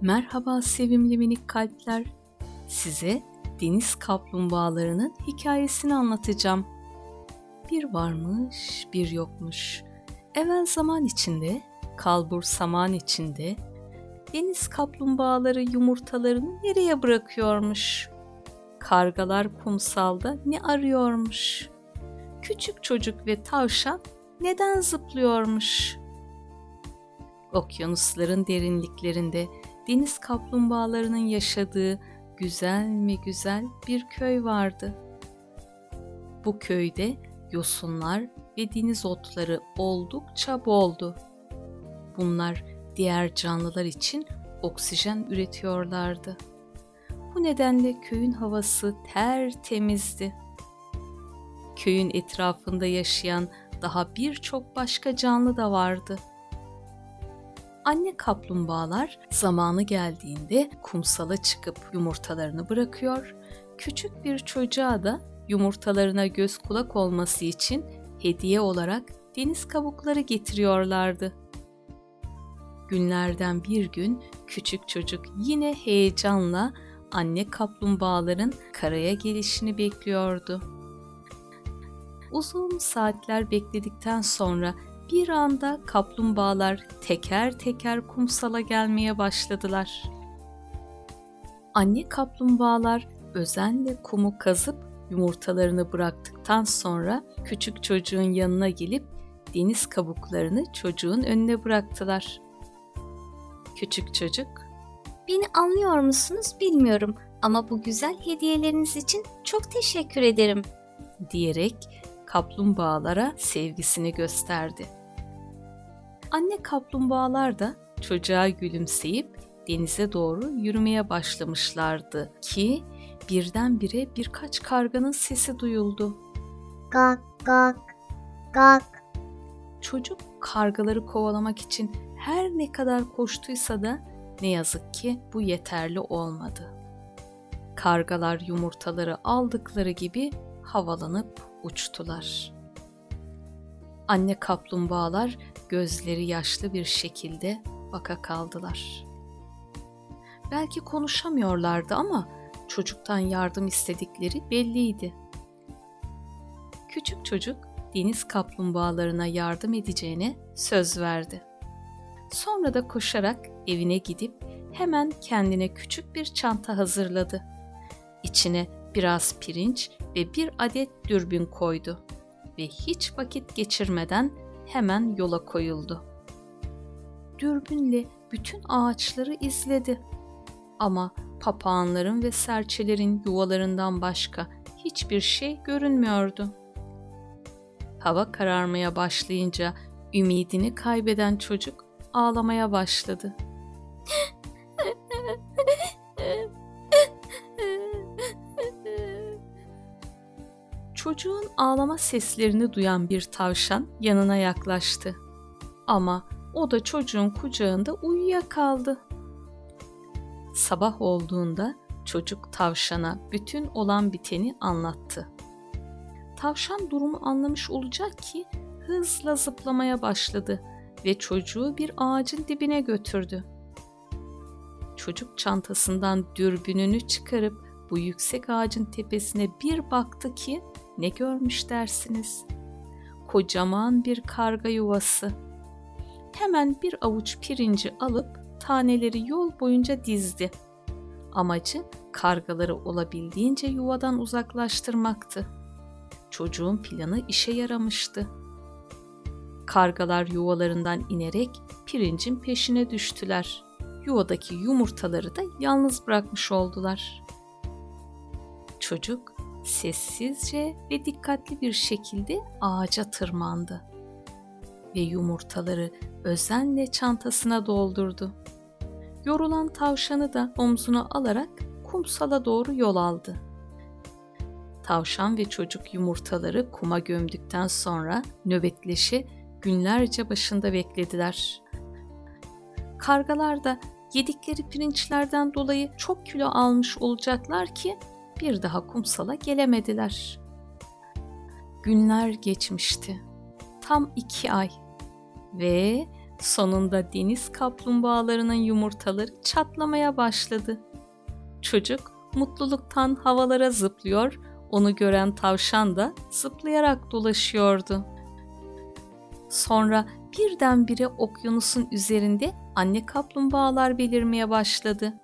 Merhaba sevimli minik kalpler. Size deniz kaplumbağalarının hikayesini anlatacağım. Bir varmış, bir yokmuş. Evvel zaman içinde, kalbur saman içinde deniz kaplumbağaları yumurtalarını nereye bırakıyormuş? Kargalar kumsalda ne arıyormuş? Küçük çocuk ve tavşan neden zıplıyormuş? Okyanusların derinliklerinde deniz kaplumbağalarının yaşadığı güzel mi güzel bir köy vardı. Bu köyde yosunlar ve deniz otları oldukça boldu. Bunlar diğer canlılar için oksijen üretiyorlardı. Bu nedenle köyün havası tertemizdi. Köyün etrafında yaşayan daha birçok başka canlı da vardı. Anne kaplumbağalar zamanı geldiğinde kumsala çıkıp yumurtalarını bırakıyor, küçük bir çocuğa da yumurtalarına göz kulak olması için hediye olarak deniz kabukları getiriyorlardı. Günlerden bir gün küçük çocuk yine heyecanla anne kaplumbağaların karaya gelişini bekliyordu. Uzun saatler bekledikten sonra bir anda kaplumbağalar teker teker kumsala gelmeye başladılar. Anne kaplumbağalar özenle kumu kazıp yumurtalarını bıraktıktan sonra küçük çocuğun yanına gelip deniz kabuklarını çocuğun önüne bıraktılar. Küçük çocuk, Beni anlıyor musunuz bilmiyorum ama bu güzel hediyeleriniz için çok teşekkür ederim. diyerek kaplumbağalara sevgisini gösterdi. Anne kaplumbağalar da çocuğa gülümseyip denize doğru yürümeye başlamışlardı ki birdenbire birkaç karganın sesi duyuldu. Gak gak gak. Çocuk kargaları kovalamak için her ne kadar koştuysa da ne yazık ki bu yeterli olmadı. Kargalar yumurtaları aldıkları gibi havalanıp uçtular. Anne kaplumbağalar gözleri yaşlı bir şekilde baka kaldılar. Belki konuşamıyorlardı ama çocuktan yardım istedikleri belliydi. Küçük çocuk deniz kaplumbağalarına yardım edeceğine söz verdi. Sonra da koşarak evine gidip hemen kendine küçük bir çanta hazırladı. İçine biraz pirinç ve bir adet dürbün koydu ve hiç vakit geçirmeden hemen yola koyuldu. Dürbünle bütün ağaçları izledi. Ama papağanların ve serçelerin yuvalarından başka hiçbir şey görünmüyordu. Hava kararmaya başlayınca ümidini kaybeden çocuk ağlamaya başladı. Ağlama seslerini duyan bir tavşan yanına yaklaştı. Ama o da çocuğun kucağında uyuyakaldı. Sabah olduğunda çocuk tavşana bütün olan biteni anlattı. Tavşan durumu anlamış olacak ki hızla zıplamaya başladı ve çocuğu bir ağacın dibine götürdü. Çocuk çantasından dürbününü çıkarıp bu yüksek ağacın tepesine bir baktı ki ne görmüş dersiniz? Kocaman bir karga yuvası. Hemen bir avuç pirinci alıp taneleri yol boyunca dizdi. Amacı kargaları olabildiğince yuvadan uzaklaştırmaktı. Çocuğun planı işe yaramıştı. Kargalar yuvalarından inerek pirincin peşine düştüler. Yuvadaki yumurtaları da yalnız bırakmış oldular. Çocuk sessizce ve dikkatli bir şekilde ağaca tırmandı ve yumurtaları özenle çantasına doldurdu. Yorulan tavşanı da omzuna alarak kumsala doğru yol aldı. Tavşan ve çocuk yumurtaları kuma gömdükten sonra nöbetleşi günlerce başında beklediler. Kargalar da yedikleri pirinçlerden dolayı çok kilo almış olacaklar ki bir daha kumsala gelemediler. Günler geçmişti. Tam iki ay ve Sonunda deniz kaplumbağalarının yumurtaları çatlamaya başladı. Çocuk mutluluktan havalara zıplıyor, onu gören tavşan da zıplayarak dolaşıyordu. Sonra birdenbire okyanusun üzerinde anne kaplumbağalar belirmeye başladı.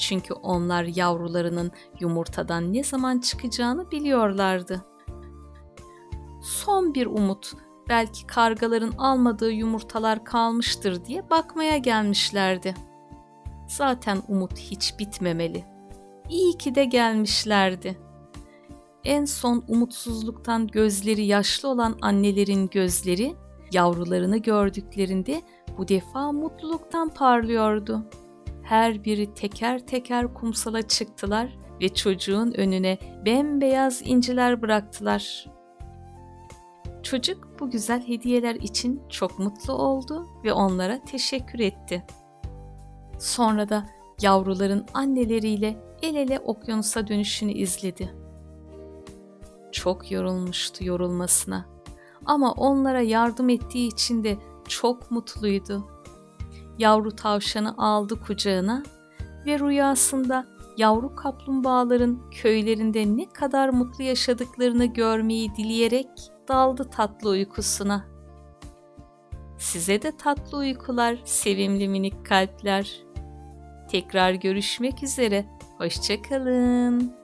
Çünkü onlar yavrularının yumurtadan ne zaman çıkacağını biliyorlardı. Son bir umut, belki kargaların almadığı yumurtalar kalmıştır diye bakmaya gelmişlerdi. Zaten umut hiç bitmemeli. İyi ki de gelmişlerdi. En son umutsuzluktan gözleri yaşlı olan annelerin gözleri yavrularını gördüklerinde bu defa mutluluktan parlıyordu. Her biri teker teker kumsala çıktılar ve çocuğun önüne bembeyaz inciler bıraktılar. Çocuk bu güzel hediyeler için çok mutlu oldu ve onlara teşekkür etti. Sonra da yavruların anneleriyle el ele okyanusa dönüşünü izledi. Çok yorulmuştu yorulmasına ama onlara yardım ettiği için de çok mutluydu. Yavru tavşanı aldı kucağına ve rüyasında yavru kaplumbağaların köylerinde ne kadar mutlu yaşadıklarını görmeyi dileyerek daldı tatlı uykusuna. Size de tatlı uykular sevimli minik kalpler. Tekrar görüşmek üzere. Hoşçakalın.